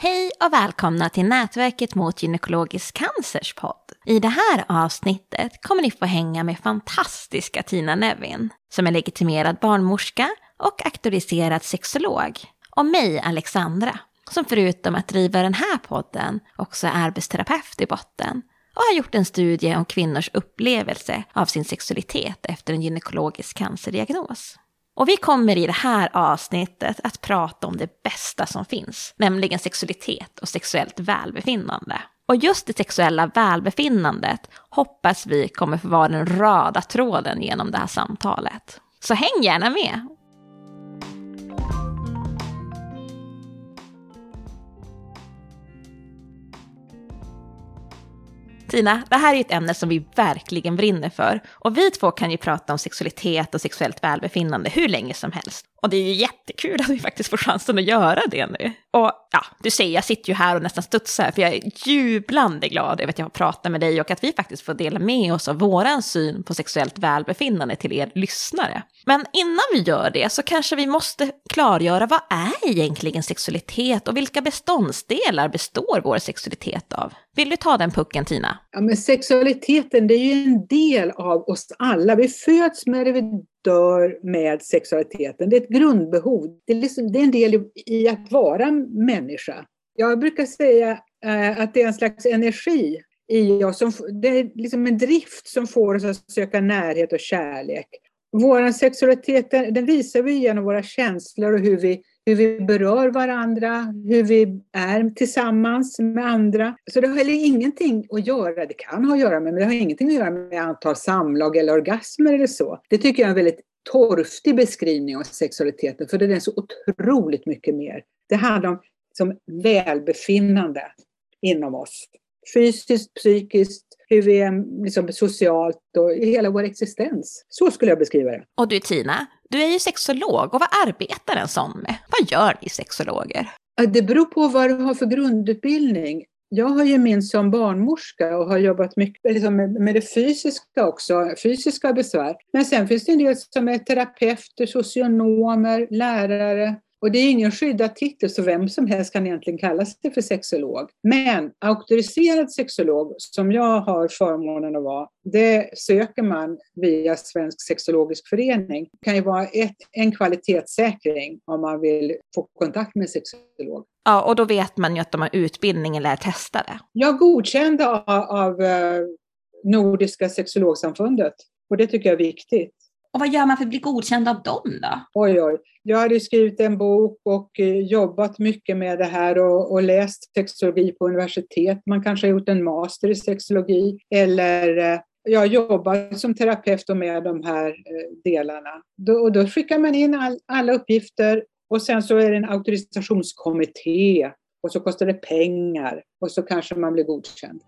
Hej och välkomna till Nätverket mot gynekologisk cancers podd. I det här avsnittet kommer ni få hänga med fantastiska Tina Nevin, som är legitimerad barnmorska och auktoriserad sexolog. Och mig, Alexandra, som förutom att driva den här podden också är arbetsterapeut i botten och har gjort en studie om kvinnors upplevelse av sin sexualitet efter en gynekologisk cancerdiagnos. Och vi kommer i det här avsnittet att prata om det bästa som finns, nämligen sexualitet och sexuellt välbefinnande. Och just det sexuella välbefinnandet hoppas vi kommer få vara den röda tråden genom det här samtalet. Så häng gärna med! Tina, det här är ett ämne som vi verkligen brinner för. Och vi två kan ju prata om sexualitet och sexuellt välbefinnande hur länge som helst. Och det är ju jättekul att vi faktiskt får chansen att göra det nu. Och ja, du ser, jag sitter ju här och nästan studsar, för jag är jublande glad över att jag har pratat med dig och att vi faktiskt får dela med oss av våran syn på sexuellt välbefinnande till er lyssnare. Men innan vi gör det så kanske vi måste klargöra vad är egentligen sexualitet och vilka beståndsdelar består vår sexualitet av? Vill du ta den pucken Tina? Ja, men sexualiteten det är ju en del av oss alla. Vi föds med det, vi stör med sexualiteten. Det är ett grundbehov. Det är, liksom, det är en del i, att vara människa. Jag brukar säga eh, att det är en slags energi i oss. Som, det är liksom en drift som får oss att söka närhet och kärlek. Vår sexualitet den visar vi genom våra känslor och hur vi hur vi berör varandra, hur vi är tillsammans med andra. Så det har heller ingenting att göra, det kan ha att göra med, men det har ingenting att göra med antal samlag eller orgasmer eller så. Det tycker jag är en väldigt torftig beskrivning av sexualiteten, för det är så otroligt mycket mer. Det handlar om som välbefinnande inom oss. Fysiskt, psykiskt, hur vi är liksom, socialt och i hela vår existens. Så skulle jag beskriva det. Och du Tina, du är ju sexolog och vad arbetar en sån med? Vad gör ni sexologer? Det beror på vad du har för grundutbildning. Jag har ju min som barnmorska och har jobbat mycket liksom med det fysiska också, fysiska besvär. Men sen finns det en del som är terapeuter, socionomer, lärare, och det är ingen skyddad titel, så vem som helst kan egentligen kalla sig för sexolog. Men auktoriserad sexolog, som jag har förmånen att vara, det söker man via Svensk sexologisk förening. Det kan ju vara ett, en kvalitetssäkring om man vill få kontakt med en sexolog. Ja, och då vet man ju att de har utbildning eller är testade. Jag godkända av, av eh, Nordiska sexologsamfundet och det tycker jag är viktigt. Och vad gör man för att bli godkänd av dem då? Oj, oj. Jag hade skrivit en bok och eh, jobbat mycket med det här och, och läst sexologi på universitet. Man kanske har gjort en master i sexologi eller eh, jag jobbar som terapeut och med de här eh, delarna. Då, och då skickar man in all, alla uppgifter och sen så är det en auktorisationskommitté och så kostar det pengar och så kanske man blir godkänd.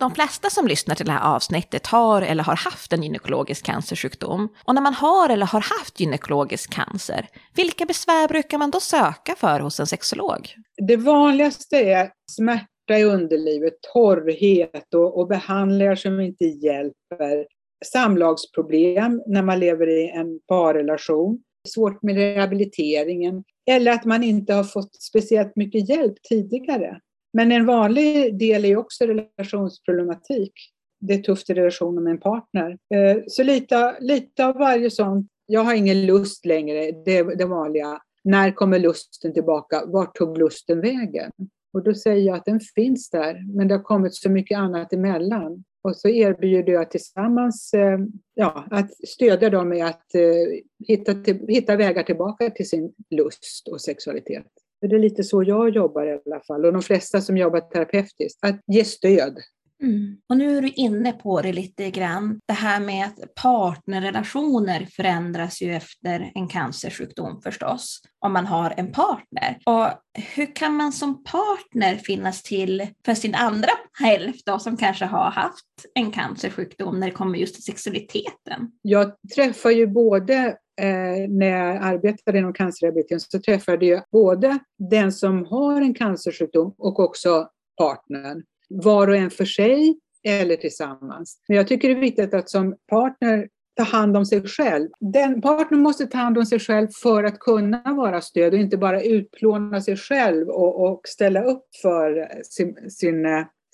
De flesta som lyssnar till det här avsnittet har eller har haft en gynekologisk cancersjukdom. Och när man har eller har haft gynekologisk cancer, vilka besvär brukar man då söka för hos en sexolog? Det vanligaste är smärta i underlivet, torrhet och, och behandlingar som inte hjälper. Samlagsproblem när man lever i en parrelation. Svårt med rehabiliteringen. Eller att man inte har fått speciellt mycket hjälp tidigare. Men en vanlig del är också relationsproblematik. Det är tufft i relationen med en partner. Eh, så lite, lite av varje sånt. Jag har ingen lust längre, det är det vanliga. När kommer lusten tillbaka? Vart tog lusten vägen? Och då säger jag att den finns där, men det har kommit så mycket annat emellan. Och så erbjuder jag tillsammans eh, ja, att stödja dem i att eh, hitta, hitta vägar tillbaka till sin lust och sexualitet. Det är lite så jag jobbar i alla fall, och de flesta som jobbar terapeutiskt, att ge stöd. Mm. Och nu är du inne på det lite grann, det här med att partnerrelationer förändras ju efter en cancersjukdom förstås, om man har en partner. Och hur kan man som partner finnas till för sin andra hälft då, som kanske har haft en cancersjukdom när det kommer just till sexualiteten? Jag träffar ju både eh, när jag arbetade inom cancerrehabilitering så träffade jag både den som har en cancersjukdom och också partnern. Var och en för sig eller tillsammans. Men jag tycker det är viktigt att som partner ta hand om sig själv. Den partnern måste ta hand om sig själv för att kunna vara stöd och inte bara utplåna sig själv och, och ställa upp för sin, sin,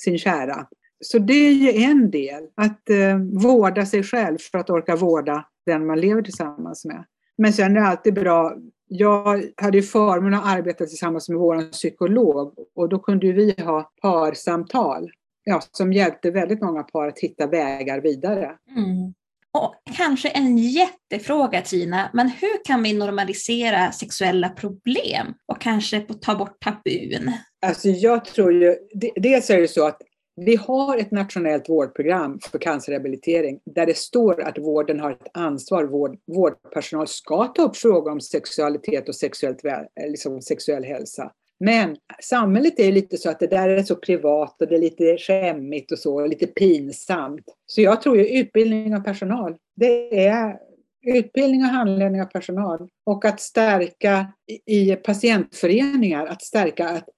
sin kära. Så det är ju en del, att eh, vårda sig själv för att orka vårda den man lever tillsammans med. Men sen är det alltid bra, jag hade ju förmånen att arbeta tillsammans med vår psykolog och då kunde vi ha parsamtal ja, som hjälpte väldigt många par att hitta vägar vidare. Mm. Och kanske en jättefråga Tina, men hur kan vi normalisera sexuella problem och kanske ta bort tabun? Alltså jag tror ju, dels är det så att vi har ett nationellt vårdprogram för cancerrehabilitering där det står att vården har ett ansvar, vård, vårdpersonal ska ta upp frågor om sexualitet och sexuellt, eh, liksom sexuell hälsa. Men samhället är lite så att det där är så privat och det är lite skämmigt och så, lite pinsamt. Så jag tror ju utbildning av personal, det är utbildning och handledning av personal och att stärka i patientföreningar, att stärka att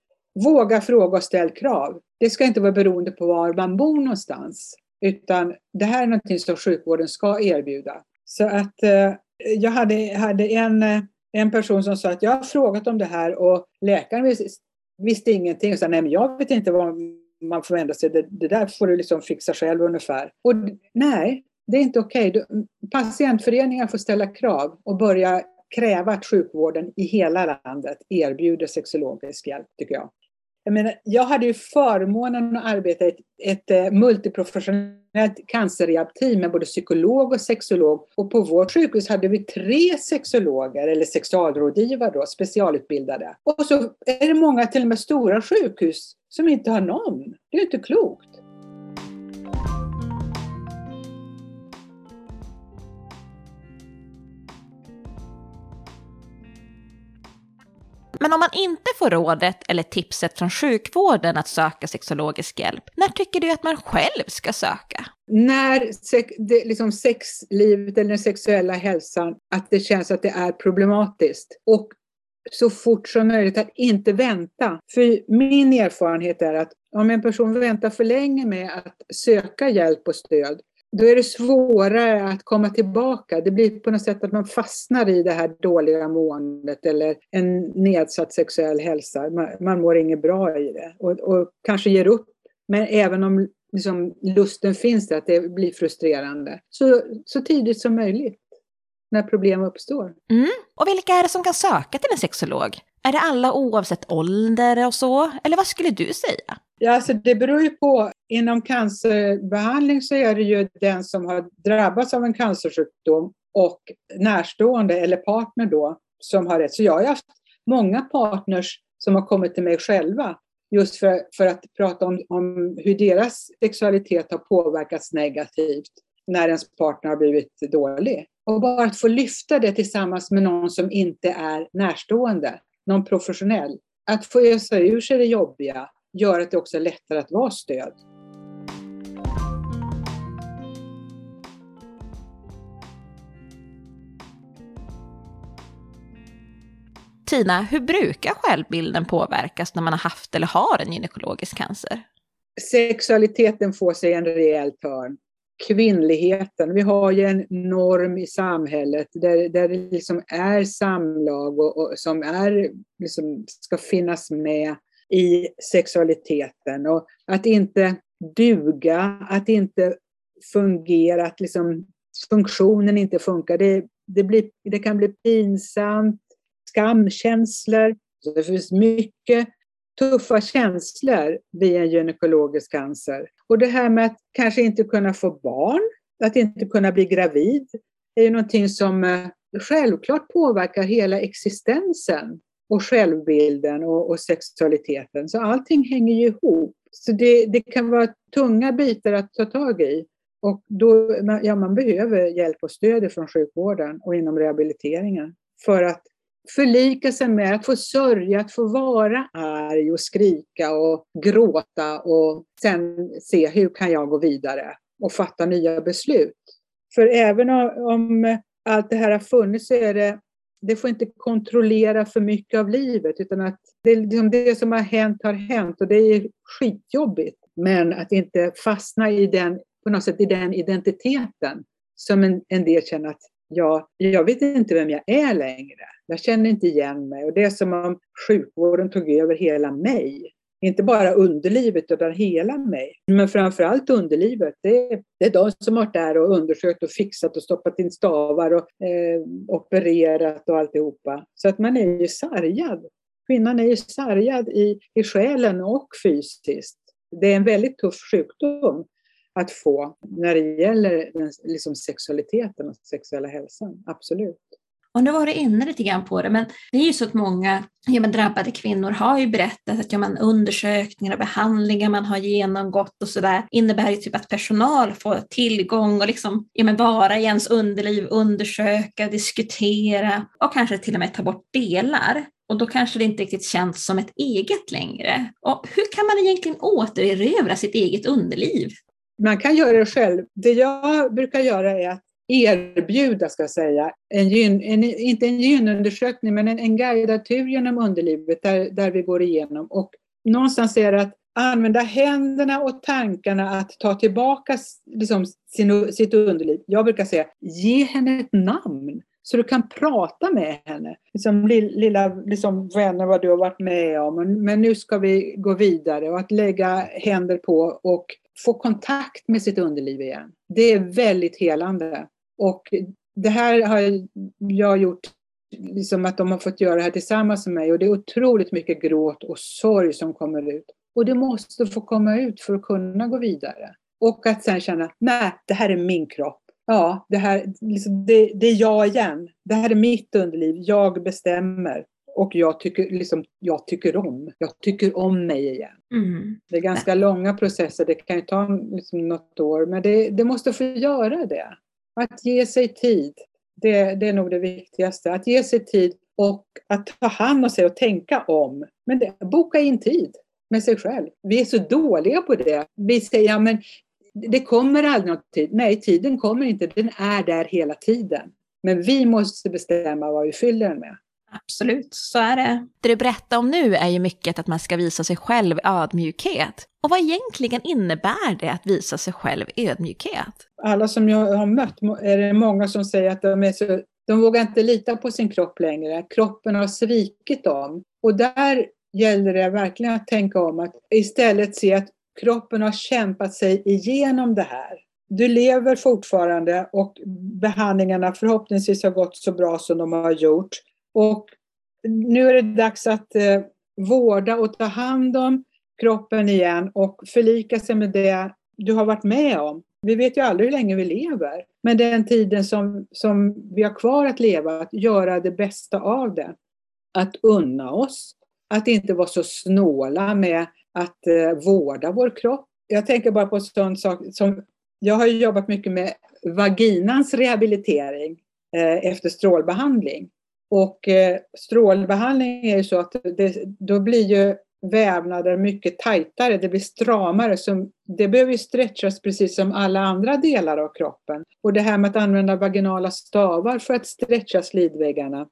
våga fråga och ställa krav. Det ska inte vara beroende på var man bor någonstans, utan det här är någonting som sjukvården ska erbjuda. Så att eh, jag hade, hade en eh, en person som sa att jag har frågat om det här och läkaren visste, visste ingenting. Och sa, nej men jag vet inte vad man får vända sig, det, det där får du liksom fixa själv ungefär. Och nej, det är inte okej. Okay. Patientföreningar får ställa krav och börja kräva att sjukvården i hela landet erbjuder sexologisk hjälp, tycker jag. Jag, menar, jag hade ju förmånen att arbeta i ett, ett eh, multiprofessionellt cancerrehabteam med både psykolog och sexolog. Och på vårt sjukhus hade vi tre sexologer, eller sexualrådgivare då, specialutbildade. Och så är det många, till och med stora sjukhus, som inte har någon. Det är ju inte klokt. Men om man inte får rådet eller tipset från sjukvården att söka sexologisk hjälp, när tycker du att man själv ska söka? När sex, det, liksom sexlivet eller den sexuella hälsan, att det känns att det är problematiskt. Och så fort som möjligt att inte vänta. För min erfarenhet är att om en person väntar för länge med att söka hjälp och stöd, då är det svårare att komma tillbaka. Det blir på något sätt att man fastnar i det här dåliga måendet eller en nedsatt sexuell hälsa. Man, man mår inget bra i det och, och kanske ger upp. Men även om liksom, lusten finns där, att det blir frustrerande. Så, så tidigt som möjligt när problem uppstår. Mm. Och vilka är det som kan söka till en sexolog? Är det alla oavsett ålder och så? Eller vad skulle du säga? Ja, alltså det beror ju på. Inom cancerbehandling så är det ju den som har drabbats av en cancersjukdom och närstående eller partner då som har rätt. Så jag har haft många partners som har kommit till mig själva just för, för att prata om, om hur deras sexualitet har påverkats negativt när ens partner har blivit dålig. Och bara att få lyfta det tillsammans med någon som inte är närstående, någon professionell. Att få ösa ur sig det jobbiga gör att det också är lättare att vara stöd. Tina, hur brukar självbilden påverkas när man har haft eller har en gynekologisk cancer? Sexualiteten får sig en rejäl törn. Kvinnligheten, vi har ju en norm i samhället där, där det liksom är samlag och, och som är, liksom, ska finnas med i sexualiteten och att inte duga, att inte fungera, att liksom funktionen inte funkar. Det, det, blir, det kan bli pinsamt, skamkänslor. Så det finns mycket tuffa känslor vid en gynekologisk cancer. Och det här med att kanske inte kunna få barn, att inte kunna bli gravid, är ju någonting som eh, självklart påverkar hela existensen och självbilden och, och, sexualiteten. Så allting hänger ju ihop. Så det, det kan vara tunga bitar att ta tag i. Och då, ja, man behöver hjälp och stöd från sjukvården och inom rehabiliteringen för att förlika sig med att få sörja, att få vara arg och skrika och gråta och sen se hur kan jag gå vidare och fatta nya beslut. För även om allt det här har funnits så är det det får inte kontrollera för mycket av livet utan att det, liksom det som har hänt har hänt och det är skitjobbigt. Men att inte fastna i den, på något sätt i den identiteten som en, en del känner att ja, jag vet inte vem jag är längre. Jag känner inte igen mig och det är som om sjukvården tog över hela mig. Inte bara underlivet utan hela mig. Men framförallt underlivet. Det är, det är de som har varit där och undersökt och fixat och stoppat in stavar och eh, opererat och alltihopa. Så att man är ju sargad. Kvinnan är ju sargad i, i själen och fysiskt. Det är en väldigt tuff sjukdom att få när det gäller den, liksom sexualiteten och sexuella hälsan. Absolut. Och nu var du inne lite grann på det, men det är ju så att många ja, men drabbade kvinnor har ju berättat att ja, men undersökningar och behandlingar man har genomgått och sådär innebär ju typ att personal får tillgång och liksom ja, men vara i ens underliv, undersöka, diskutera och kanske till och med ta bort delar. Och då kanske det inte riktigt känns som ett eget längre. Och hur kan man egentligen återerövra sitt eget underliv? Man kan göra det själv. Det jag brukar göra är att erbjuda, ska jag säga, en gyn, en, inte en gynundersökning, men en, en guidad tur genom underlivet där, där vi går igenom. Och någonstans är det att använda händerna och tankarna att ta tillbaka liksom, sin, sitt underliv. Jag brukar säga, ge henne ett namn så du kan prata med henne. Liksom, lilla liksom, vänner vad du har varit med om, men, men nu ska vi gå vidare och att lägga händer på och få kontakt med sitt underliv igen. Det är väldigt helande. Och det här har jag gjort, liksom att de har fått göra det här tillsammans med mig och det är otroligt mycket gråt och sorg som kommer ut. Och det måste få komma ut för att kunna gå vidare. Och att sen känna, nej, det här är min kropp. Ja, det, här, liksom, det, det är jag igen. Det här är mitt underliv. Jag bestämmer. Och jag tycker, liksom, jag tycker om. Jag tycker om mig igen. Mm. Det är ganska långa processer. Det kan ju ta liksom, något år. Men det, det måste få göra det. Att ge sig tid, det, det, är nog det viktigaste. Att ge sig tid och att ta hand om sig och tänka om. Men det, boka in tid med sig själv. Vi är så dåliga på det. Vi säger, ja men det kommer aldrig någon tid. Nej, tiden kommer inte. Den är där hela tiden. Men vi måste bestämma vad vi fyller den med. Absolut, så är det. Det du berättar om nu är ju mycket att man ska visa sig själv ödmjukhet. Och vad egentligen innebär det att visa sig själv ödmjukhet? Alla som jag har mött är det många som säger att de, är så, de vågar inte lita på sin kropp längre. Kroppen har svikit dem. Och där gäller det verkligen att tänka om, att istället se att kroppen har kämpat sig igenom det här. Du lever fortfarande och behandlingarna förhoppningsvis har gått så bra som de har gjort. Och nu är det dags att eh, vårda och ta hand om kroppen igen och förlika sig med det du har varit med om. Vi vet ju aldrig hur länge vi lever, men den tiden som, som vi har kvar att leva, att göra det bästa av det. Att unna oss, att inte vara så snåla med att eh, vårda vår kropp. Jag tänker bara på en sån sak som, jag har jobbat mycket med vaginans rehabilitering eh, efter strålbehandling. Och eh, strålbehandling är ju så att det, då blir ju vävnader mycket tajtare, det blir stramare. Så det behöver ju stretchas precis som alla andra delar av kroppen. Och det här med att använda vaginala stavar för att stretcha slidväggarna,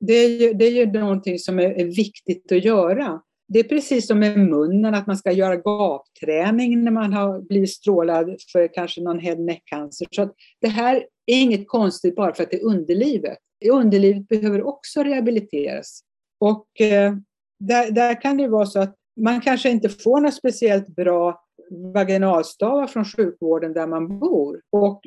det är ju, det är ju någonting som är, är viktigt att göra. Det är precis som med munnen, att man ska göra gapträning när man har blivit strålad för kanske någon head neck-cancer. Så det här är inget konstigt bara för att det är underlivet. Underlivet behöver också rehabiliteras. Och eh, där, där kan det vara så att man kanske inte får några speciellt bra vaginalstavar från sjukvården där man bor. Och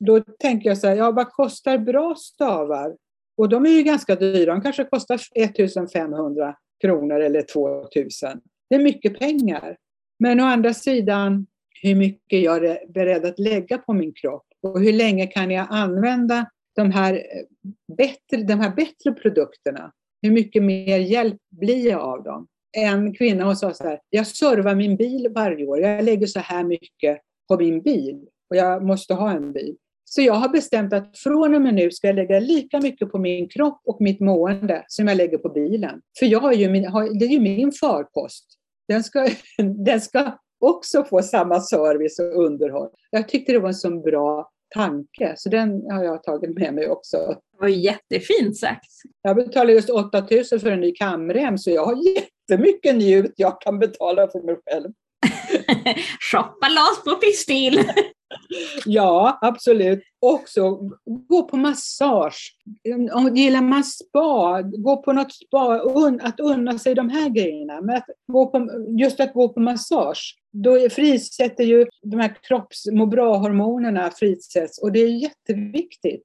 då tänker jag så här, ja vad kostar bra stavar? Och de är ju ganska dyra, de kanske kostar 1500 kronor eller 2000. Det är mycket pengar. Men å andra sidan, hur mycket jag är beredd att lägga på min kropp och hur länge kan jag använda de här eh, bättre, de här bättre produkterna? Hur mycket mer hjälp blir jag av dem? En kvinna hon sa så här, jag servar min bil varje år. Jag lägger så här mycket på min bil och jag måste ha en bil. Så jag har bestämt att från och med nu ska jag lägga lika mycket på min kropp och mitt mående som jag lägger på bilen. För jag har ju min, det är ju min farkost. Den ska, den ska också få samma service och underhåll. Jag tyckte det var en så bra tanke, så den har jag tagit med mig också. Det var jättefint sagt. Jag betalar just 8000 för en ny kamrem, så jag har jättemycket njut jag kan betala för mig själv. Shoppa loss på Pistil! Ja, absolut. Också gå på massage. Om gillar man spa, gå på något spa, un, att unna sig de här grejerna. Men att gå på, just att gå på massage, då frisätter ju de här kropps må bra-hormonerna frisätts och det är jätteviktigt.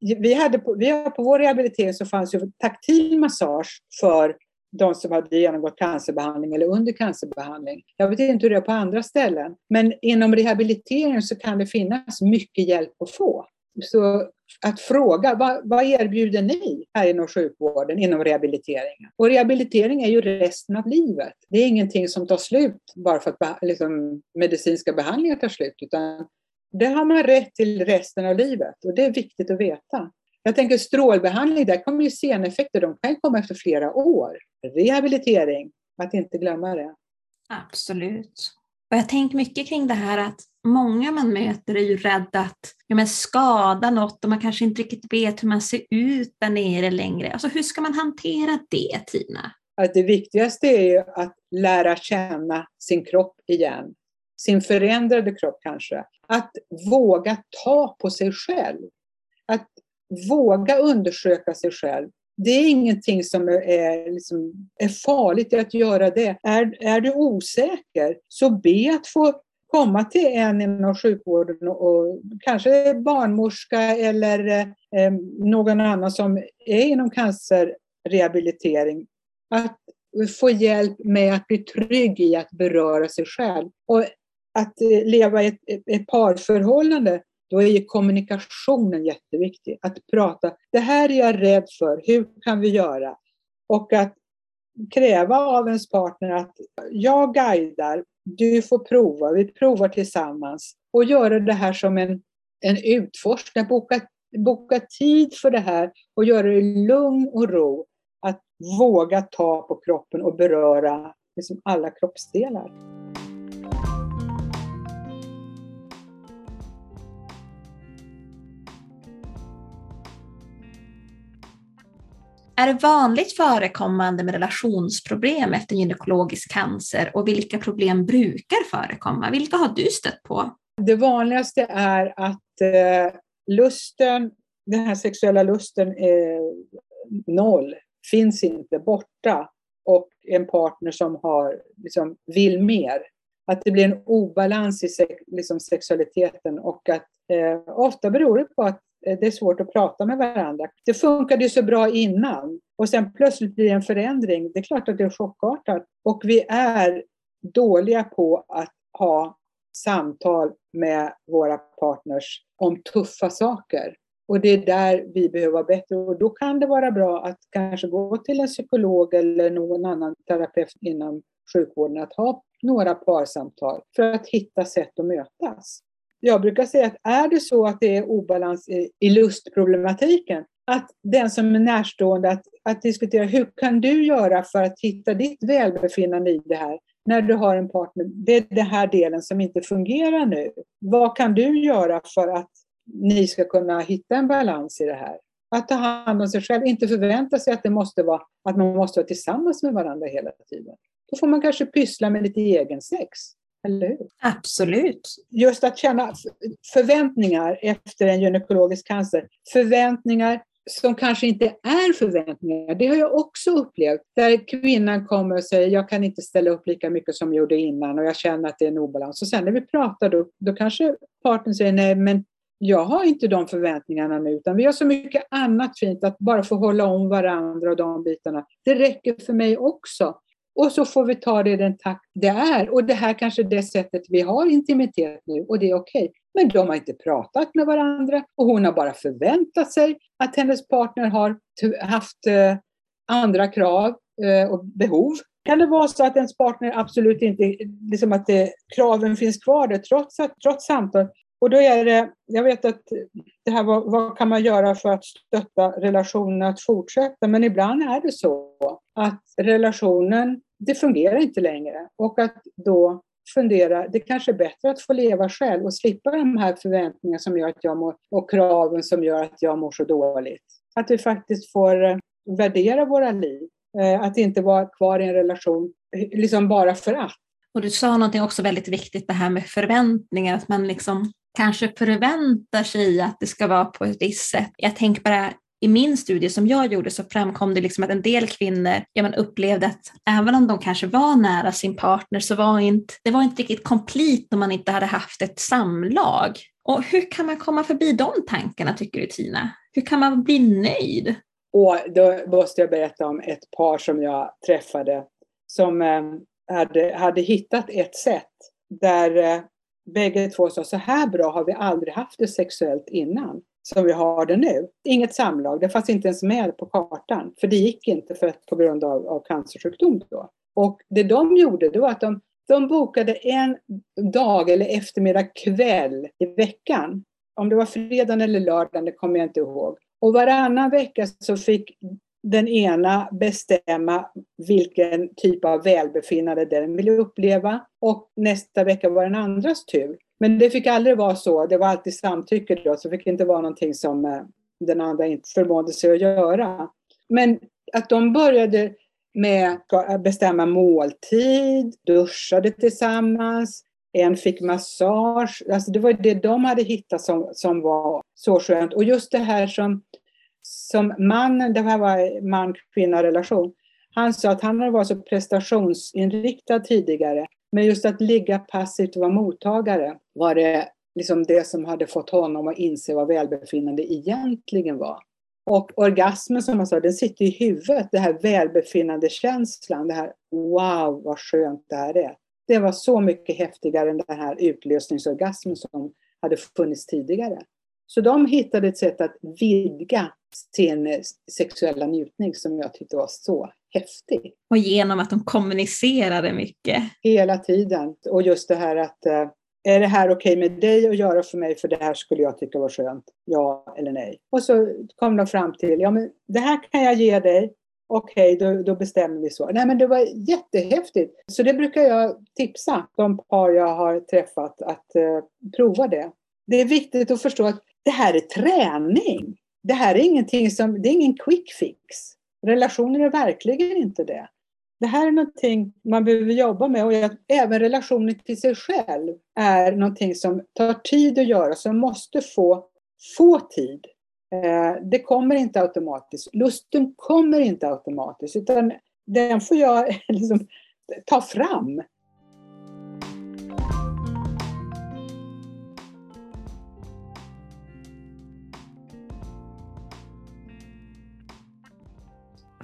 Vi, hade på, vi har på vår rehabilitering så fanns ju taktil massage för de som hade genomgått cancerbehandling eller under cancerbehandling. Jag vet inte hur det är på andra ställen, men inom rehabilitering så kan det finnas mycket hjälp att få. Så att fråga, vad, vad erbjuder ni här inom sjukvården, inom rehabiliteringen? Och rehabilitering är ju resten av livet. Det är ingenting som tar slut bara för att liksom, medicinska behandlingar tar slut, utan det har man rätt till resten av livet och det är viktigt att veta. Jag tänker strålbehandling, där kommer ju seneffekter, de kan komma efter flera år. Rehabilitering, att inte glömma det. Absolut. Och jag tänker mycket kring det här att många man möter är ju rädda att ja, men skada något och man kanske inte riktigt vet hur man ser ut där nere längre. Alltså hur ska man hantera det, Tina? Att det viktigaste är ju att lära känna sin kropp igen. Sin förändrade kropp kanske. Att våga ta på sig själv. Att våga undersöka sig själv. Det är ingenting som är, liksom, är farligt att göra det. Är, är du osäker, så be att få komma till en inom sjukvården och, och kanske barnmorska eller eh, någon annan som är inom cancerrehabilitering. Att få hjälp med att bli trygg i att beröra sig själv. Och att eh, leva i ett, ett parförhållande då är ju kommunikationen jätteviktig. Att prata, det här är jag rädd för, hur kan vi göra? Och att kräva av ens partner att jag guidar, du får prova, vi provar tillsammans. Och göra det här som en, en utforskning, boka, boka tid för det här och göra det i lugn och ro. Att våga ta på kroppen och beröra liksom alla kroppsdelar. Är det vanligt förekommande med relationsproblem efter gynekologisk cancer och vilka problem brukar förekomma? Vilka har du stött på? Det vanligaste är att eh, lusten, den här sexuella lusten är noll, finns inte, borta och en partner som har, liksom, vill mer. Att det blir en obalans i sex, liksom sexualiteten och att eh, ofta beror det på att Eh, det är svårt att prata med varandra. Det funkade ju så bra innan och sen plötsligt blir det en förändring. Det är klart att det är chockartat. Och vi är dåliga på att ha samtal med våra partners om tuffa saker. Och det är där vi behöver vara bättre. Och då kan det vara bra att kanske gå till en psykolog eller någon annan terapeut inom sjukvården, att ha några parsamtal för att hitta sätt att mötas jag brukar säga att är det så att det är obalans i, i lustproblematiken, att den som är närstående, att, att diskutera hur kan du göra för att hitta ditt välbefinnande i det här? När du har en partner, det är den här delen som inte fungerar nu. Vad kan du göra för att ni ska kunna hitta en balans i det här? Att ta hand om sig själv, inte förvänta sig att det måste vara att man måste vara tillsammans med varandra hela tiden. Då får man kanske pyssla med lite egen sex. Eller hur? Absolut. Just att känna förväntningar efter en gynekologisk cancer. Förväntningar som kanske inte är förväntningar. Det har jag också upplevt. Där kvinnan kommer och säger jag kan inte ställa upp lika mycket som jag gjorde innan och jag känner att det är en obalans. Och sen när vi pratar då, då kanske partnern säger nej men jag har inte de förväntningarna nu utan vi har så mycket annat fint att bara få hålla om varandra och de bitarna. Det räcker för mig också. Och så får vi ta det i den takt det är. Och det här kanske är det sättet vi har intimitet nu och det är okej. Okay. Men de har inte pratat med varandra och hon har bara förväntat sig att hennes partner har haft eh, andra krav eh, och behov. Kan det vara så att ens partner absolut inte, liksom att det, kraven finns kvar där trots, att, trots samtal? Och då är det, jag vet att det här vad, vad kan man göra för att stötta relationen att fortsätta? Men ibland är det så att relationen det fungerar inte längre. Och att då fundera, det kanske är bättre att få leva själv och slippa de här förväntningarna som gör att jag mår, och kraven som gör att jag mår så dåligt. Att vi faktiskt får eh, värdera våra liv. Eh, att inte vara kvar i en relation liksom bara för att. Och du sa någonting också väldigt viktigt, det här med förväntningar, att man liksom kanske förväntar sig att det ska vara på ett visst sätt. Jag tänker bara i min studie som jag gjorde så framkom det liksom att en del kvinnor ja, man upplevde att även om de kanske var nära sin partner så var inte, det var inte riktigt komplett om man inte hade haft ett samlag. Och hur kan man komma förbi de tankarna tycker du Tina? Hur kan man bli nöjd? Och då måste jag berätta om ett par som jag träffade som eh, hade, hade hittat ett sätt där eh, bägge två sa så här bra har vi aldrig haft det sexuellt innan som vi har det nu. Inget samlag, det fanns inte ens med på kartan. För det gick inte för att, på grund av, av cancersjukdom då. Och det de gjorde det var att de, de bokade en dag eller eftermiddag kväll i veckan. Om det var fredagen eller lördagen, det kommer jag inte ihåg. Och varannan vecka så fick den ena bestämma vilken typ av välbefinnande den ville uppleva och nästa vecka var den andras tur. Men det fick aldrig vara så, det var alltid samtycke då, så det fick inte vara någonting som eh, den andra inte förmådde sig att göra. Men att de började med att eh, bestämma måltid, duschade tillsammans, en fick massage. Alltså det var det de hade hittat som, som var så skönt. Och just det här som, som mannen, det här var man-kvinna relation, han sa att han hade varit så prestationsinriktad tidigare men just att ligga passivt och vara mottagare var det liksom det som hade fått honom att inse vad välbefinnande egentligen var. Och orgasmen som man sa, den sitter i huvudet, det här välbefinnande känslan, det här wow vad skönt det här är. Det var så mycket häftigare än den här utlösningsorgasmen som hade funnits tidigare. Så de hittade ett sätt att vidga sin sexuella njutning som jag tyckte var så häftig. Och genom att de kommunicerade mycket. Hela tiden. Och just det här att eh, är det här okej okay med dig att göra för mig för det här skulle jag tycka var skönt? Ja eller nej? Och så kom de fram till, ja men det här kan jag ge dig. Okej, okay, då, då bestämmer vi så. Nej men det var jättehäftigt. Så det brukar jag tipsa de par jag har träffat att eh, prova det. Det är viktigt att förstå att det här är träning. Det här är ingenting som, det är ingen quick fix. Relationer är verkligen inte det. Det här är någonting man behöver jobba med och även relationen till sig själv är någonting som tar tid att göra, som måste få, få tid. Eh, det kommer inte automatiskt. Lusten kommer inte automatiskt utan den får jag liksom ta fram.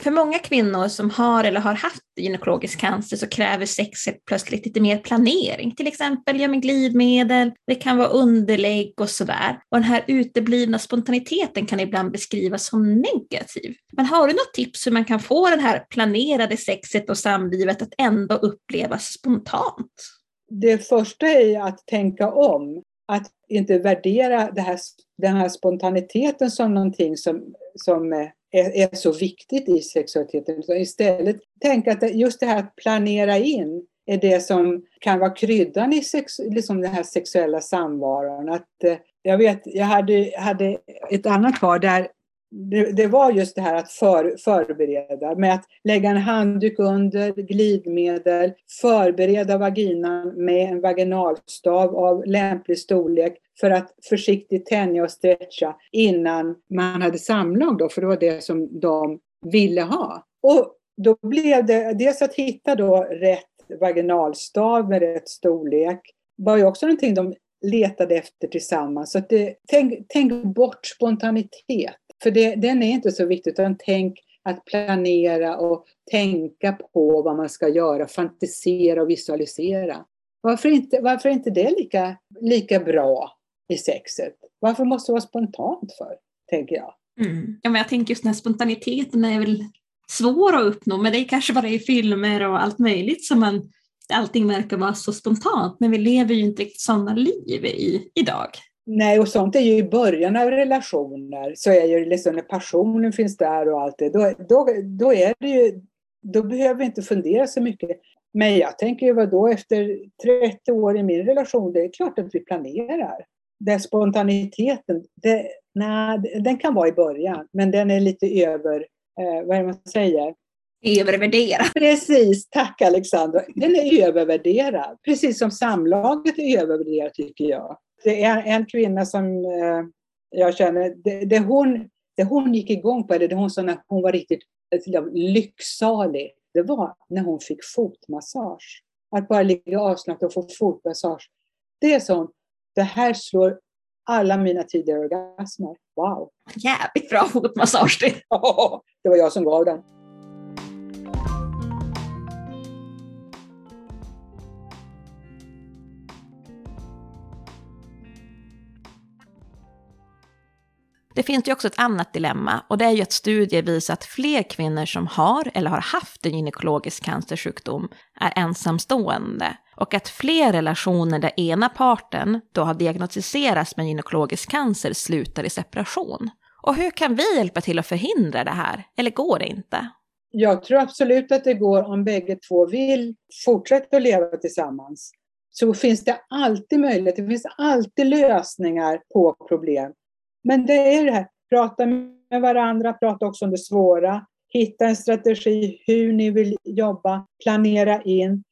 För många kvinnor som har eller har haft gynekologisk cancer så kräver sexet plötsligt lite mer planering. Till exempel ja, med glidmedel, det kan vara underlägg och sådär. Och den här uteblivna spontaniteten kan ibland beskrivas som negativ. Men har du något tips hur man kan få det här planerade sexet och samlivet att ändå upplevas spontant? Det första är att tänka om. Att inte värdera det här, den här spontaniteten som någonting som, som eh, är, är så viktigt i sexualiteten. Utan istället tänka att just det här att planera in är det som kan vara kryddan i sex, liksom den här sexuella samvaron. Att, eh, jag vet, jag hade, hade ett annat par där det, det, var just det här att för, förbereda med att lägga en handduk under, glidmedel, förbereda vaginan med en vaginalstav av lämplig storlek för att försiktigt tänja och stretcha innan man hade samlag då, för det var det som de ville ha. Och då blev det dels att hitta då rätt vaginalstav med rätt storlek var ju också någonting de letade efter tillsammans. Så det, tänk, tänk bort spontanitet. För det, den är inte så viktig, utan tänk att planera och tänka på vad man ska göra, fantisera och visualisera. Varför inte, varför är inte det lika, lika bra i sexet? Varför måste det vara spontant för, tänker jag. Mm. Ja, men jag tänker just den här spontaniteten är väl svår att uppnå, men det är kanske bara i filmer och allt möjligt som man allting verkar vara så spontant, men vi lever ju inte riktigt sådana liv i, idag. Nej, och sånt är ju i början av relationer, så är ju liksom när passionen finns där och allt det, då, då, då är det ju, då behöver vi inte fundera så mycket. Men jag tänker ju vadå, efter 30 år i min relation, det är klart att vi planerar. Den spontaniteten, det, nej, den kan vara i början, men den är lite över, eh, vad är det man säger, Övervärderad. Precis, tack Alexandra. Den är övervärderad. Precis som samlaget är övervärderat tycker jag. Det är en kvinna som eh, jag känner, det, det, hon, det hon gick igång på, eller det hon sa när hon var riktigt lycksalig, det var när hon fick fotmassage. Att bara ligga avslappnad och få fotmassage. Det är sånt, det här slår alla mina tidigare orgasmer. Wow! Jävligt bra fotmassage det. det var jag som gav den. Det finns ju också ett annat dilemma och det är ju att studier visar att fler kvinnor som har eller har haft en gynekologisk cancersjukdom är ensamstående och att fler relationer där ena parten då har diagnostiserats med gynekologisk cancer slutar i separation. Och hur kan vi hjälpa till att förhindra det här? Eller går det inte? Jag tror absolut att det går om bägge två vill fortsätta att leva tillsammans. Så finns det alltid möjlighet, det finns alltid lösningar på problem. Men det är det här, prata med varandra, prata också om det svåra. Hitta en strategi hur ni vill jobba, planera in,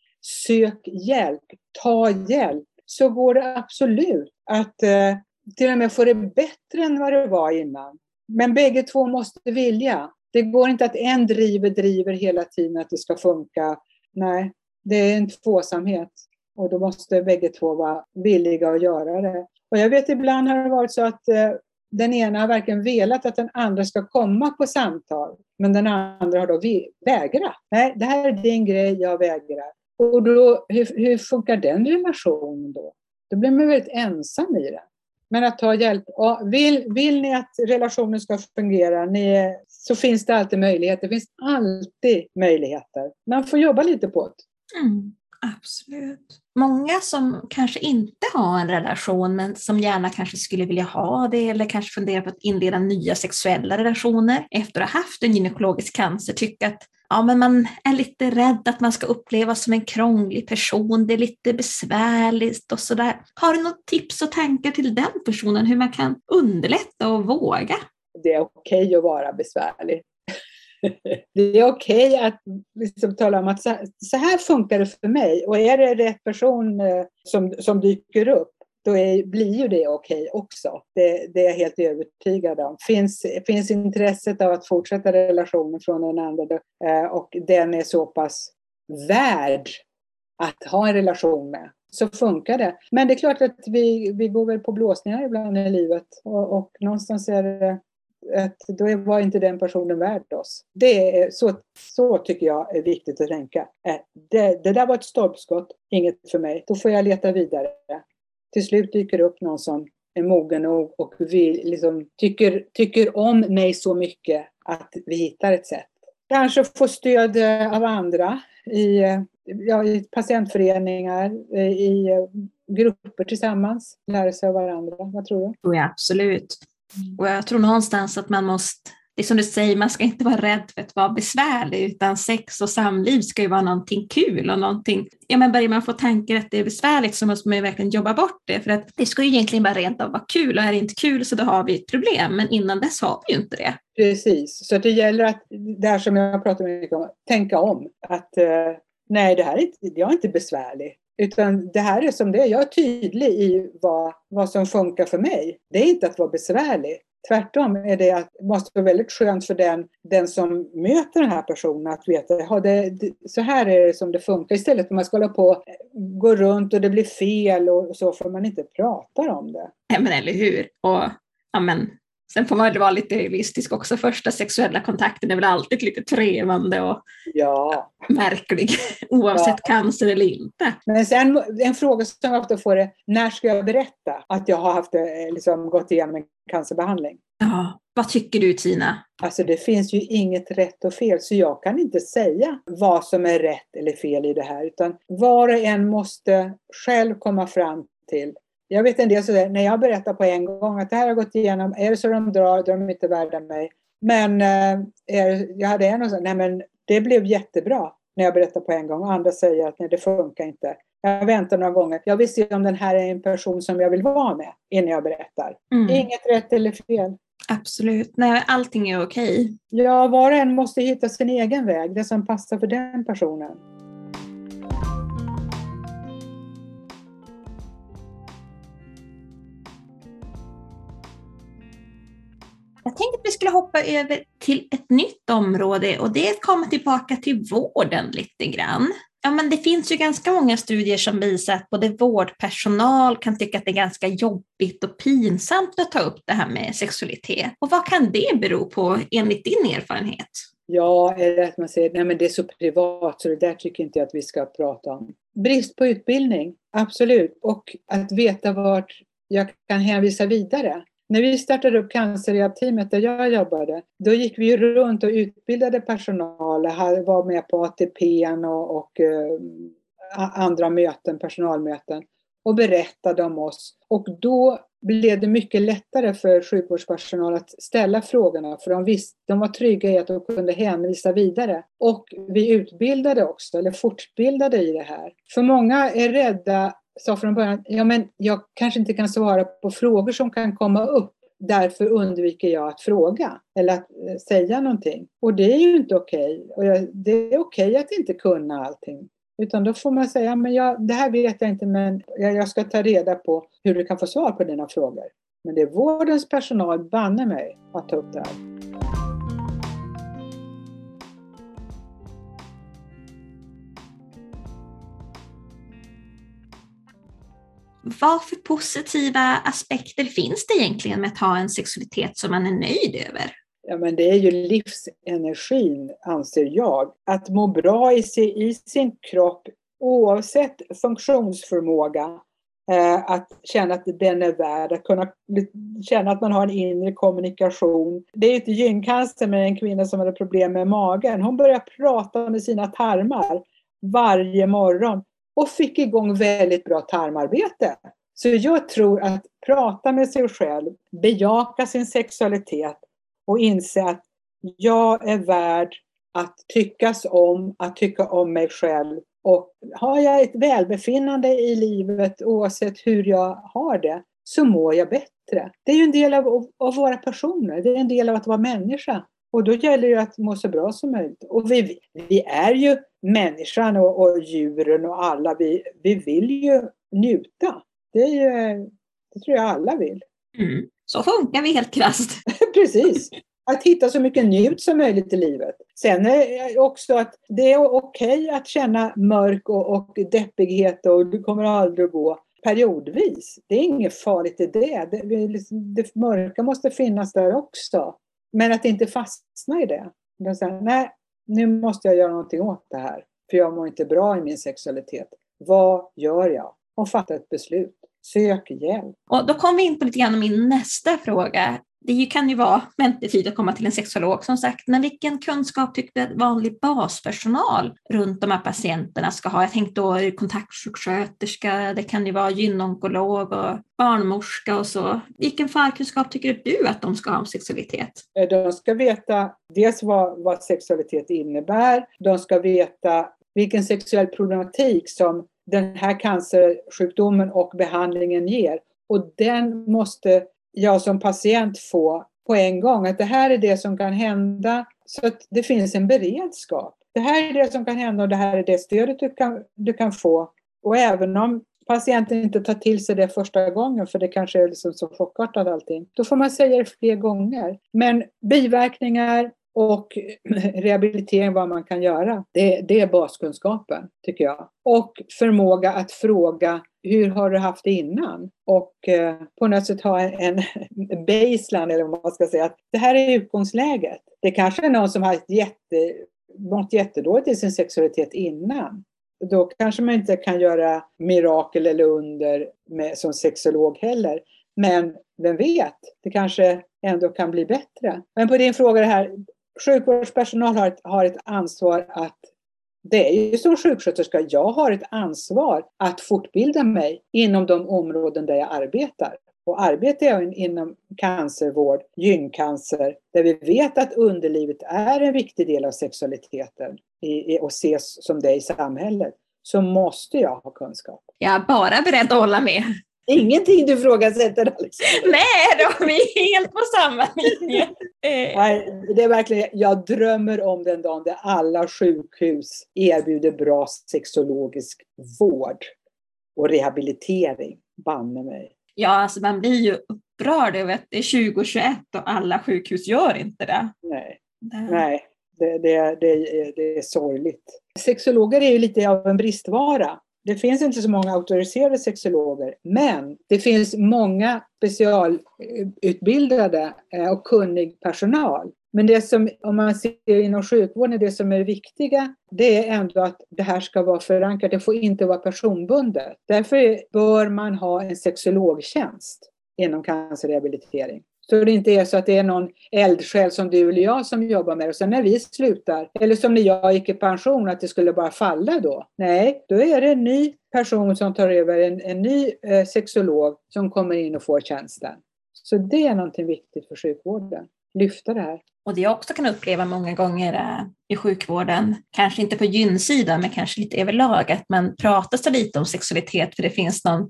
sök hjälp, ta hjälp. Så går det absolut att eh, till och med få det bättre än vad det var innan. Men bägge två måste vilja. Det går inte att en driver, driver hela tiden att det ska funka. Nej, det är en tvåsamhet. Och då måste bägge två vara villiga att göra det. Och jag vet ibland har det varit så att eh, den ena har verkligen velat att den andra ska komma på samtal, men den andra har då vägrat. Nej, det här är din grej, jag vägrar. Och då, hur, hur funkar den relationen då? Då blir man väldigt ensam i den. Men att ta hjälp. Vill, vill ni att relationen ska fungera ni, så finns det alltid möjligheter. Det finns alltid möjligheter. Man får jobba lite på det. Mm. Absolut. Många som kanske inte har en relation men som gärna kanske skulle vilja ha det eller kanske funderar på att inleda nya sexuella relationer efter att ha haft en gynekologisk cancer tycker att ja, men man är lite rädd att man ska upplevas som en krånglig person, det är lite besvärligt och sådär. Har du något tips och tankar till den personen hur man kan underlätta och våga? Det är okej okay att vara besvärlig. det är okej okay att liksom tala om att så här funkar det för mig. Och är det rätt person eh, som, som dyker upp, då är, blir ju det okej okay också. Det, det, är jag helt övertygad om. Finns, finns intresset av att fortsätta relationen från den andra då, eh, och den är så pass värd att ha en relation med, så funkar det. Men det är klart att vi, vi går väl på blåsningar ibland i livet och, och någonstans är det att då var inte den personen värd oss. Det är, så, så tycker jag är viktigt att tänka. Äh, det, det där var ett stolpskott, inget för mig. Då får jag leta vidare. Till slut dyker det upp någon som är mogen nog och vill, liksom tycker, tycker om mig så mycket att vi hittar ett sätt. Kanske få stöd eh, av andra i, eh, ja, i patientföreningar, eh, i grupper tillsammans, lära sig av varandra. Vad tror du? Ja, absolut. Mm. Och jag tror någonstans att man måste, det är som du säger, man ska inte vara rädd för att vara besvärlig, utan sex och samliv ska ju vara någonting kul och någonting, ja men börjar man få tankar att det är besvärligt så måste man ju verkligen jobba bort det, för att det ska ju egentligen bara rent av vara kul och är det inte kul så då har vi ett problem, men innan dess har vi ju inte det. Precis, så det gäller att, det här som jag pratar mycket om, tänka om, att eh, nej det här är inte, jag är inte besvärlig. Utan det här är som det är. Jag är tydlig i vad, vad som funkar för mig. Det är inte att vara besvärlig. Tvärtom är det att det måste vara väldigt skönt för den, den som möter den här personen att veta att det, det, så här är det som det funkar. Istället för att man ska hålla på gå runt och det blir fel och så får man inte prata om det. Ja men eller hur. Och ja, men, Sen får man väl vara lite realistisk också. Första sexuella kontakten är väl alltid lite trevande och ja. märklig, oavsett ja. cancer eller inte. Men sen en fråga som jag ofta får är, när ska jag berätta att jag har haft, eh, liksom, gått igenom en cancerbehandling? Ja, vad tycker du Tina? Alltså det finns ju inget rätt och fel, så jag kan inte säga vad som är rätt eller fel i det här, utan var och en måste själv komma fram till jag vet en del sådär, när jag berättar på en gång att det här har gått igenom, är det så de drar, då är de inte värda mig. Men eh, jag hade en och sa, nej men det blev jättebra när jag berättar på en gång. Och andra säger att nej, det funkar inte. Jag väntar några gånger. Jag vill se om den här är en person som jag vill vara med innan jag berättar. Mm. Inget rätt eller fel. Absolut. Nej, allting är okej. Ja, var och en måste hitta sin egen väg, det som passar för den personen. Jag tänkte att vi skulle hoppa över till ett nytt område och det är att komma tillbaka till vården lite grann. Ja, men det finns ju ganska många studier som visar att både vårdpersonal kan tycka att det är ganska jobbigt och pinsamt att ta upp det här med sexualitet. Och vad kan det bero på enligt din erfarenhet? Ja, är det att man säger nej men det är så privat så det där tycker inte jag att vi ska prata om. Brist på utbildning, absolut. Och att veta vart jag kan hänvisa vidare. När vi startade upp cancerrehab-teamet där jag jobbade, då gick vi runt och utbildade personal, var med på ATP och, och uh, andra möten, personalmöten och berättade om oss. Och då blev det mycket lättare för sjukvårdspersonal att ställa frågorna för de, visste, de var trygga i att de kunde hänvisa vidare. Och vi utbildade också, eller fortbildade i det här. För många är rädda sa från början, ja men jag kanske inte kan svara på frågor som kan komma upp. Därför undviker jag att fråga eller att eh, säga någonting. Och det är ju inte okej. Okay. det är okej okay att inte kunna allting. Utan då får man säga, men jag, det här vet jag inte men jag ska ta reda på hur du kan få svar på dina frågor. Men det är vårdens personal, banne mig, att ta upp det här. Vad för positiva aspekter finns det egentligen med att ha en sexualitet som man är nöjd över? Ja, men det är ju livsenergin, anser jag. Att må bra i, sig, i sin kropp oavsett funktionsförmåga. Eh, att känna att den är värd, att kunna känna att man har en inre kommunikation. Det är inte gyncancer med en kvinna som hade problem med magen. Hon började prata med sina tarmar varje morgon och fick igång väldigt bra tarmarbete. Så jag tror att prata med sig själv, bejaka sin sexualitet och inse att jag är värd att tyckas om, att tycka om mig själv. Och har jag ett välbefinnande i livet oavsett hur jag har det så mår jag bättre. Det är ju en del av av våra personer, det är en del av att vara människa. Och då gäller det att må så bra som möjligt. Och vi, vi är ju människan och, och djuren och alla, vi, vi vill ju njuta. Det, ju, det tror jag alla vill. Mm. Så funkar vi helt krasst. Precis. Att hitta så mycket njut som möjligt i livet. Sen är också att det är okej att känna mörk och, och deppighet och det kommer aldrig att gå periodvis. Det är inget farligt i det. Det, liksom, det mörka måste finnas där också. Men att inte fastna i det. Säga, nej, nu måste jag göra någonting åt det här. För jag mår inte bra i min sexualitet. Vad gör jag? Och fatta ett beslut. Sök hjälp. Och då kommer vi in på lite grann min nästa fråga det kan ju vara väntetid att komma till en sexolog som sagt, men vilken kunskap tycker du att vanlig baspersonal runt de här patienterna ska ha? Jag tänkte då kontaktsjuksköterska, det kan ju vara gynonkolog och barnmorska och så. Vilken förkunskap tycker du att de ska ha om sexualitet? Eh, de ska veta dels vad, vad sexualitet innebär, de ska veta vilken sexuell problematik som den här cancersjukdomen och behandlingen ger. Och den måste jag som patient få på en gång. Att det här är det som kan hända. Så att det finns en beredskap. Det här är det som kan hända och det här är det stödet du kan, du kan få. Och även om patienten inte tar till sig det första gången, för det kanske är liksom så chockartat allting, då får man säga det fler gånger. Men biverkningar, och rehabilitering, vad man kan göra. Det, det, är baskunskapen, tycker jag. Och förmåga att fråga, hur har du haft det innan? Och eh, på något sätt ha en, baseline, eller vad man ska säga. Att det här är utgångsläget. Det kanske är någon som har jätte, mått jättedåligt i sin sexualitet innan. Då kanske man inte kan göra mirakel eller under med, som sexolog heller. Men vem vet, det kanske ändå kan bli bättre. Men på din fråga det här, sjukvårdspersonal har ett, har ett ansvar att det är ju som sjuksköterska, jag har ett ansvar att fortbilda mig inom de områden där jag arbetar. Och arbetar jag inom cancervård, gyncancer, där vi vet att underlivet är en viktig del av sexualiteten och ses som det i samhället, så måste jag ha kunskap. Jag är bara beredd att hålla med. Ingenting du ifrågasätter alls. Nej, då, vi är helt på samma linje. Nej, det är verkligen, jag drömmer om den dagen där alla sjukhus erbjuder bra sexologisk vård och rehabilitering. Banne mig. Ja, alltså man blir ju upprörd över att det är 2021 och alla sjukhus gör inte det. Nej, det. Nej det, det, det, det är sorgligt. Sexologer är ju lite av en bristvara. Det finns inte så många auktoriserade sexologer, men det finns många specialutbildade eh, och kunnig personal. Men det som, om man ser inom sjukvården, det som är viktiga, det är ändå att det här ska vara förankrat. Det får inte vara personbundet. Därför bör man ha en sexologtjänst inom cancerrehabilitering. Så det inte är så att det är någon eldsjäl som du eller jag som jobbar med det. Och sen när vi slutar, eller som när jag gick i pension, att det skulle bara falla då. Nej, då är det en ny person som tar över, en, en ny eh, sexolog som kommer in och får tjänsten. Så det är någonting viktigt för sjukvården. Lyfta det här. Och det jag också kan uppleva många gånger är, i sjukvården, kanske inte på gynsidan men kanske lite överlag, att man pratar så lite om sexualitet för det finns någon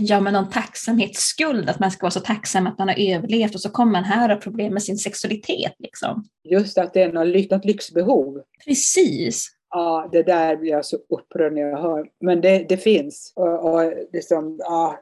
ja, men någon tacksamhetsskuld, att man ska vara så tacksam att man har överlevt och så kommer man här och har problem med sin sexualitet. Liksom. Just att det är något, något lyxbehov. Precis. Ja, det där blir jag så upprörd när jag hör. Men det, det finns. Och, och liksom, ja,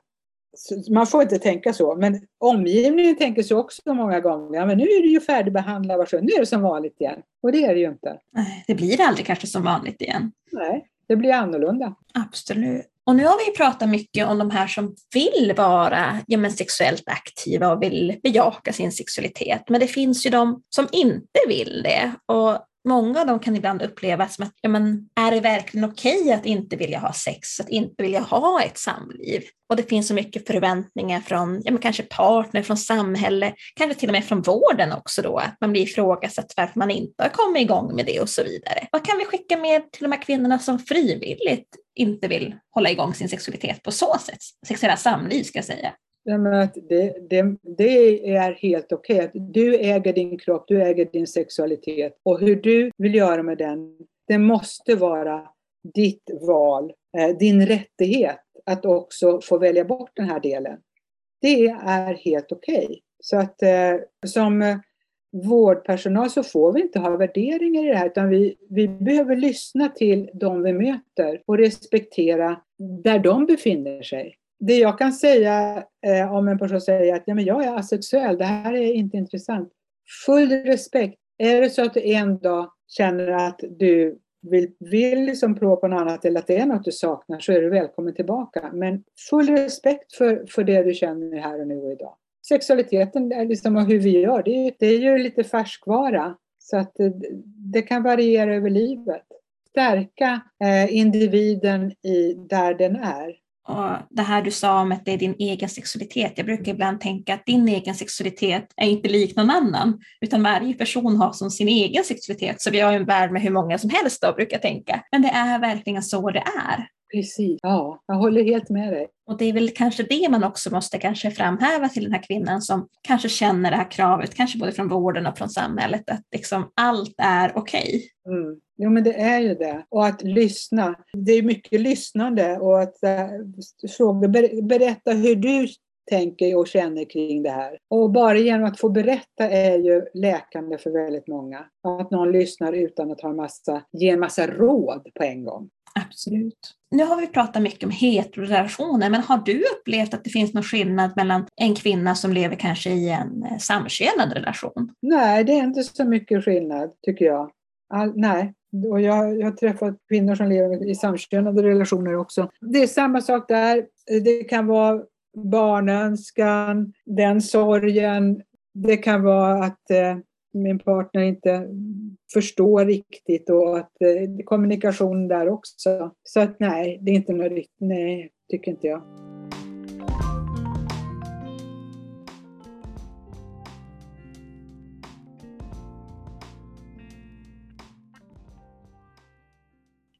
man får inte tänka så, men omgivningen tänker så också många gånger. Ja, men nu är du ju färdigbehandlad, nu är det som vanligt igen. Och det är det ju inte. Det blir aldrig kanske som vanligt igen. Nej, det blir annorlunda. Absolut. Och nu har vi pratat mycket om de här som vill vara ja, men sexuellt aktiva och vill bejaka sin sexualitet. Men det finns ju de som inte vill det. Och många av dem kan ibland upplevas som att, ja, men, är det verkligen okej okay att inte vilja ha sex, att inte vilja ha ett samliv? Och det finns så mycket förväntningar från ja, men kanske partner, från samhälle, kanske till och med från vården också då, att man blir ifrågasatt varför man inte har kommit igång med det och så vidare. Vad kan vi skicka med till de här kvinnorna som frivilligt inte vill hålla igång sin sexualitet på så sätt? Sexuella samliv ska jag säga att det, det, det, är helt okej. Okay. Du äger din kropp, du äger din sexualitet. Och hur du vill göra med den, det måste vara ditt val, eh, din rättighet att också få välja bort den här delen. Det är helt okej. Okay. Så att eh, som eh, vårdpersonal så får vi inte ha värderingar i det här utan vi, vi behöver lyssna till de vi möter och respektera där de befinner sig. Det jag kan säga eh, om en person säger att ja, men jag är asexuell, det här är inte intressant. Full respekt. Är det så att du en dag känner att du vill, vill liksom prova på något annat eller att det är något du saknar så är du välkommen tillbaka. Men full respekt för, för det du känner här och nu och idag sexualiteten liksom, och hur vi gör, det är, det är ju lite färskvara. Så att det, det kan variera över livet. Stärka eh, individen i där den är. Och det här du sa om att det är din egen sexualitet. Jag brukar ibland tänka att din egen sexualitet är inte lik någon annan, utan varje person har som sin egen sexualitet. Så vi har en värld med hur många som helst då, brukar jag tänka. Men det är verkligen så det är. Precis, ja, jag håller helt med dig. Och det är väl kanske det man också måste kanske framhäva till den här kvinnan som kanske känner det här kravet, kanske både från vården och från samhället, att liksom allt är okej. Okay. Mm. Jo men det är ju det. Och att lyssna. Det är mycket lyssnande och att äh, fråga, ber, berätta hur du tänker och känner kring det här. Och bara genom att få berätta är ju läkande för väldigt många. Att någon lyssnar utan att ha massa, ge en massa råd på en gång. Absolut. Nu har vi pratat mycket om heterorelationer, men har du upplevt att det finns någon skillnad mellan en kvinna som lever kanske i en eh, samkönad relation? Nej, det är inte så mycket skillnad tycker jag. All, nej, och jag, jag har träffat kvinnor som lever i samkönade relationer också. Det är samma sak där. Det kan vara barnönskan, den sorgen. Det kan vara att eh, min partner inte förstår riktigt och att eh, kommunikation där också. Så att nej, det är inte något riktigt, nej, tycker inte jag.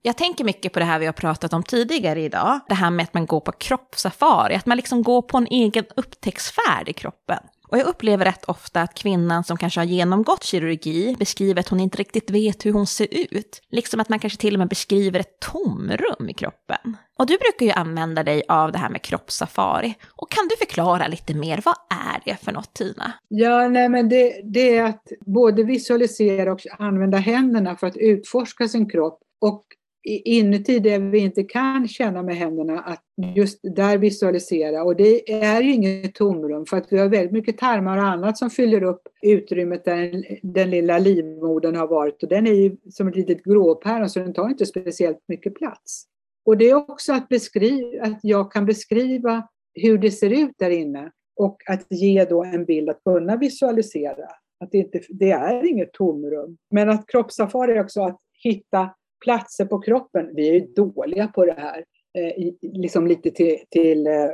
Jag tänker mycket på det här vi har pratat om tidigare idag, det här med att man går på kroppssafari, att man liksom går på en egen upptäcktsfärd i kroppen. Och jag upplever rätt ofta att kvinnan som kanske har genomgått kirurgi beskriver att hon inte riktigt vet hur hon ser ut. Liksom att man kanske till och med beskriver ett tomrum i kroppen. Och du brukar ju använda dig av det här med kroppssafari. Och kan du förklara lite mer, vad är det för något Tina? Ja, nej men det, det är att både visualisera och använda händerna för att utforska sin kropp. Och inuti det vi inte kan känna med händerna, att just där visualisera. Och det är ju inget tomrum för att vi har väldigt mycket tarmar och annat som fyller upp utrymmet där den lilla livmodern har varit. Och den är ju som ett litet gråpäron så den tar inte speciellt mycket plats. Och det är också att, beskriva, att jag kan beskriva hur det ser ut där inne och att ge då en bild att kunna visualisera. Att det, inte, det är inget tomrum. Men att kroppssafari är också att hitta platser på kroppen. Vi är ju dåliga på det här. Eh, liksom lite till, till eh,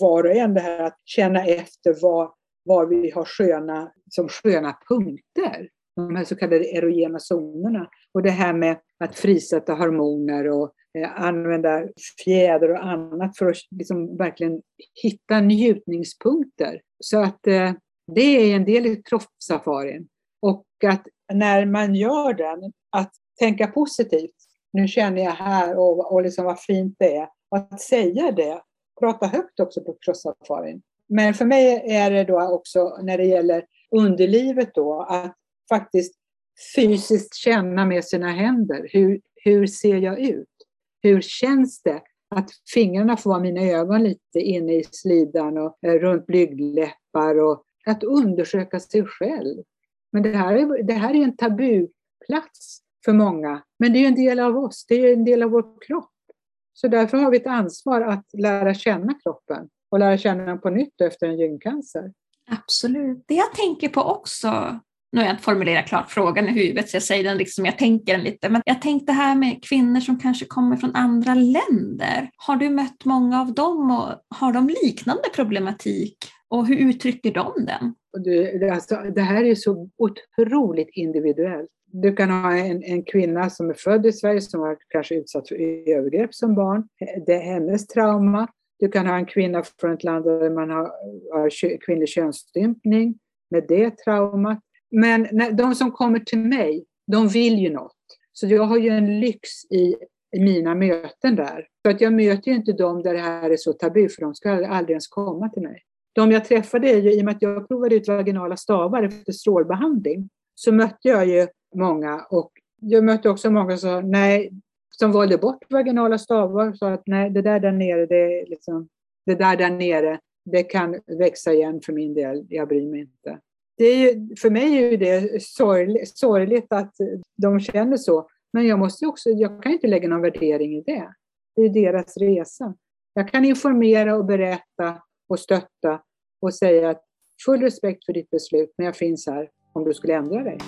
var och en, det här att känna efter vad, var vi har sköna, som sköna punkter. De här så kallade erogena zonerna. Och det här med att frisätta hormoner och eh, använda fjäder och annat för att liksom verkligen hitta njutningspunkter. Så att eh, det är en del i kroppssafarin. Och att när man gör den, att tänka positivt. Nu känner jag här och, och liksom vad fint det är. Och att säga det, prata högt också på crosssafarin. Men för mig är det då också när det gäller underlivet då att faktiskt fysiskt känna med sina händer. Hur, hur ser jag ut? Hur känns det? Att fingrarna får vara mina ögon lite inne i slidan och eh, runt blygdläppar och att undersöka sig själv. Men det här är, det här är en tabuplats för många. Men det är ju en del av oss, det är en del av vår kropp. Så därför har vi ett ansvar att lära känna kroppen och lära känna den på nytt efter en gyncancer. Absolut. Det jag tänker på också, nu har jag inte formulerat klart frågan i huvudet så jag säger den liksom, jag tänker den lite, men jag tänkte här med kvinnor som kanske kommer från andra länder. Har du mött många av dem och har de liknande problematik och hur uttrycker de den? Det, alltså, det här är så otroligt individuellt. Du kan ha en, en kvinna som är född i Sverige som har kanske utsatts för övergrepp som barn. Det är hennes trauma. Du kan ha en kvinna från ett land där man har, har kvinnlig könsstympning med det traumat. Men när, de som kommer till mig, de vill ju något. Så jag har ju en lyx i, mina möten där. För att jag möter ju inte dem där det här är så tabu, för de ska aldrig ens komma till mig. De jag träffade är ju, i och med att jag provade ut vaginala stavar efter strålbehandling, så mötte jag ju många. Och jag mötte också många som sa nej, som valde bort vaginala stavar och sa att nej, det där där nere, det, liksom, det där där nere, det kan växa igen för min del, jag bryr mig inte. Det är ju, för mig är det sorgligt, sorgligt att de känner så, men jag, måste också, jag kan inte lägga någon värdering i det. Det är deras resa. Jag kan informera och berätta och stötta och säga att full respekt för ditt beslut, men jag finns här om du skulle ändra dig.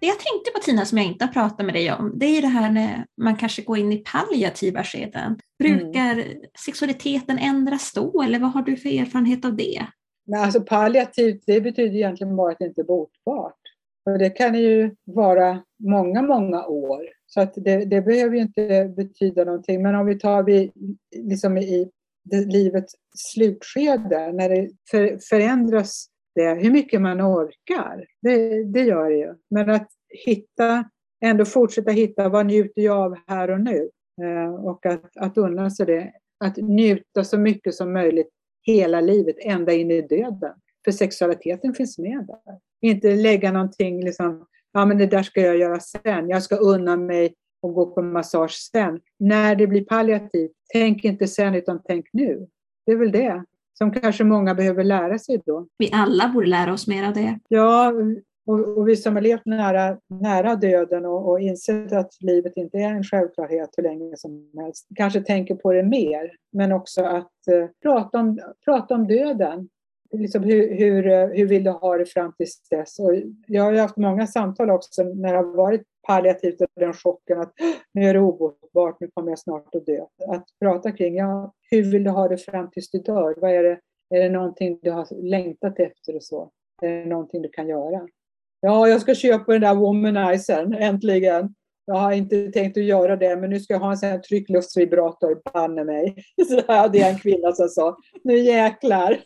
Det jag tänkte på Tina som jag inte har pratat med dig om, det är det här när man kanske går in i palliativa skeden. Brukar mm. sexualiteten ändras då eller vad har du för erfarenhet av det? Men alltså palliativt, det betyder egentligen bara att det inte är botbart. Och det kan ju vara många, många år. Så att det, det behöver ju inte betyda någonting. Men om vi tar vi, liksom i livets slutskede, när det för, förändras det, hur mycket man orkar, det, det gör det ju. Men att hitta, ändå fortsätta hitta vad njuter jag av här och nu? Eh, och att, att unna sig det. Att njuta så mycket som möjligt hela livet, ända in i döden. För sexualiteten finns med där. Inte lägga någonting, liksom, ja men det där ska jag göra sen. Jag ska unna mig och gå på massage sen. När det blir palliativt, tänk inte sen utan tänk nu. Det är väl det som kanske många behöver lära sig då. Vi alla borde lära oss mer av det. Ja, och, och vi som har levt nära, nära döden och, och insett att livet inte är en självklarhet hur länge som helst, kanske tänker på det mer. Men också att eh, prata, om, prata om döden. Liksom hur, hur, eh, hur vill du ha det fram till dess? Och jag har haft många samtal också när det har varit palliativt och den chocken att nu är det obotbart, nu kommer jag snart att dö. Att prata kring, ja, hur vill du ha det fram tills du dör? Vad är det, är det någonting du har längtat efter och så? Är det någonting du kan göra? Ja, jag ska köpa den där womanizern, äntligen. jag har inte tänkt att göra det, men nu ska jag ha en sån här tryckluftsvibrator, banne mig. Så hade jag en kvinna som sa, nu jäklar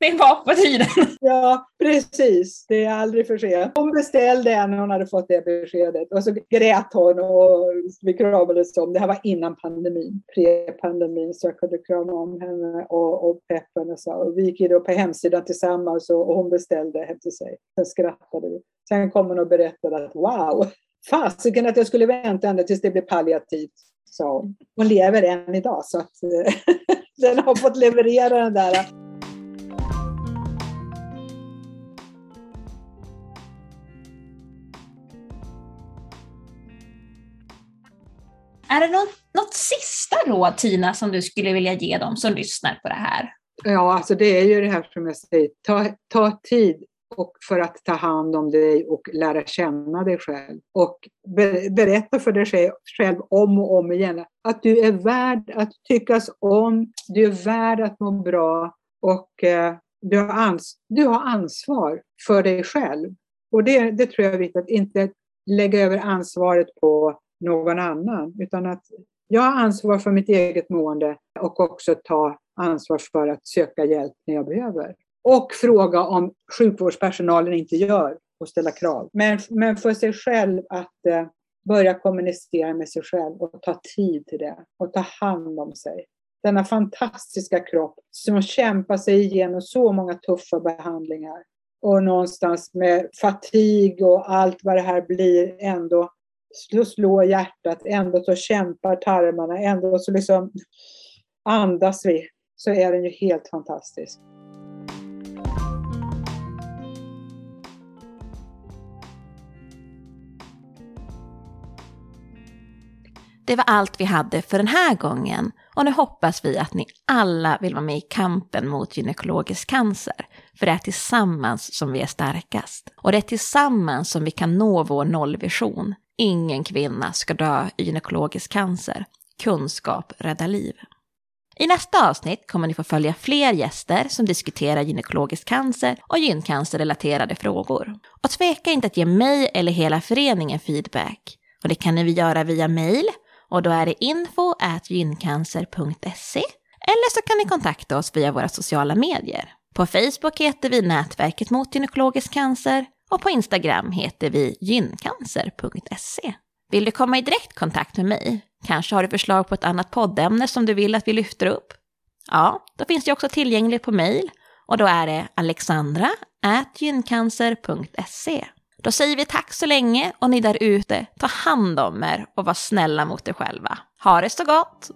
det var på tiden. Ja, precis. Det är aldrig för sent. Hon beställde en när hon hade fått det beskedet och så grät hon och vi kramades om. Det här var innan pandemin, pre-pandemin, så jag kunde krama om henne och, och peppa henne. Så. Och vi gick då på hemsidan tillsammans och, och hon beställde hem till sig. Sen skrattade vi. Sen kom hon och berättade att wow, fasiken att jag skulle vänta ända tills det blev palliativt. Så hon lever än idag så att eh, den har fått leverera den där Är det något, något sista råd Tina som du skulle vilja ge dem som lyssnar på det här? Ja, alltså det är ju det här som jag säger, ta, ta tid och för att ta hand om dig och lära känna dig själv. Och berätta för dig själv om och om igen att du är värd att tyckas om, du är värd att må bra och eh, du, har ans du har ansvar för dig själv. Och det, det tror jag är viktigt, att inte lägga över ansvaret på någon annan, utan att jag har ansvar för mitt eget mående och också ta ansvar för att söka hjälp när jag behöver. Och fråga om sjukvårdspersonalen inte gör och ställa krav. Men, men för sig själv att eh, börja kommunicera med sig själv och ta tid till det och ta hand om sig. Denna fantastiska kropp som kämpar sig igenom så många tuffa behandlingar och någonstans med fatig och allt vad det här blir ändå så slår hjärtat, ändå så kämpar tarmarna, ändå så liksom andas vi. Så är den ju helt fantastisk. Det var allt vi hade för den här gången och nu hoppas vi att ni alla vill vara med i kampen mot gynekologisk cancer. För det är tillsammans som vi är starkast. Och det är tillsammans som vi kan nå vår nollvision. Ingen kvinna ska dö i gynekologisk cancer. Kunskap räddar liv. I nästa avsnitt kommer ni få följa fler gäster som diskuterar gynekologisk cancer och gyncancerrelaterade frågor. Och tveka inte att ge mig eller hela föreningen feedback. Och det kan ni göra via mail och då är det info gyncancer.se eller så kan ni kontakta oss via våra sociala medier. På Facebook heter vi Nätverket mot gynekologisk cancer och på Instagram heter vi gyncancer.se. Vill du komma i direktkontakt med mig? Kanske har du förslag på ett annat poddämne som du vill att vi lyfter upp? Ja, då finns det också tillgängligt på mejl och då är det alexandra.gyncancer.se. Då säger vi tack så länge och ni där ute, ta hand om er och var snälla mot er själva. Ha det så gott!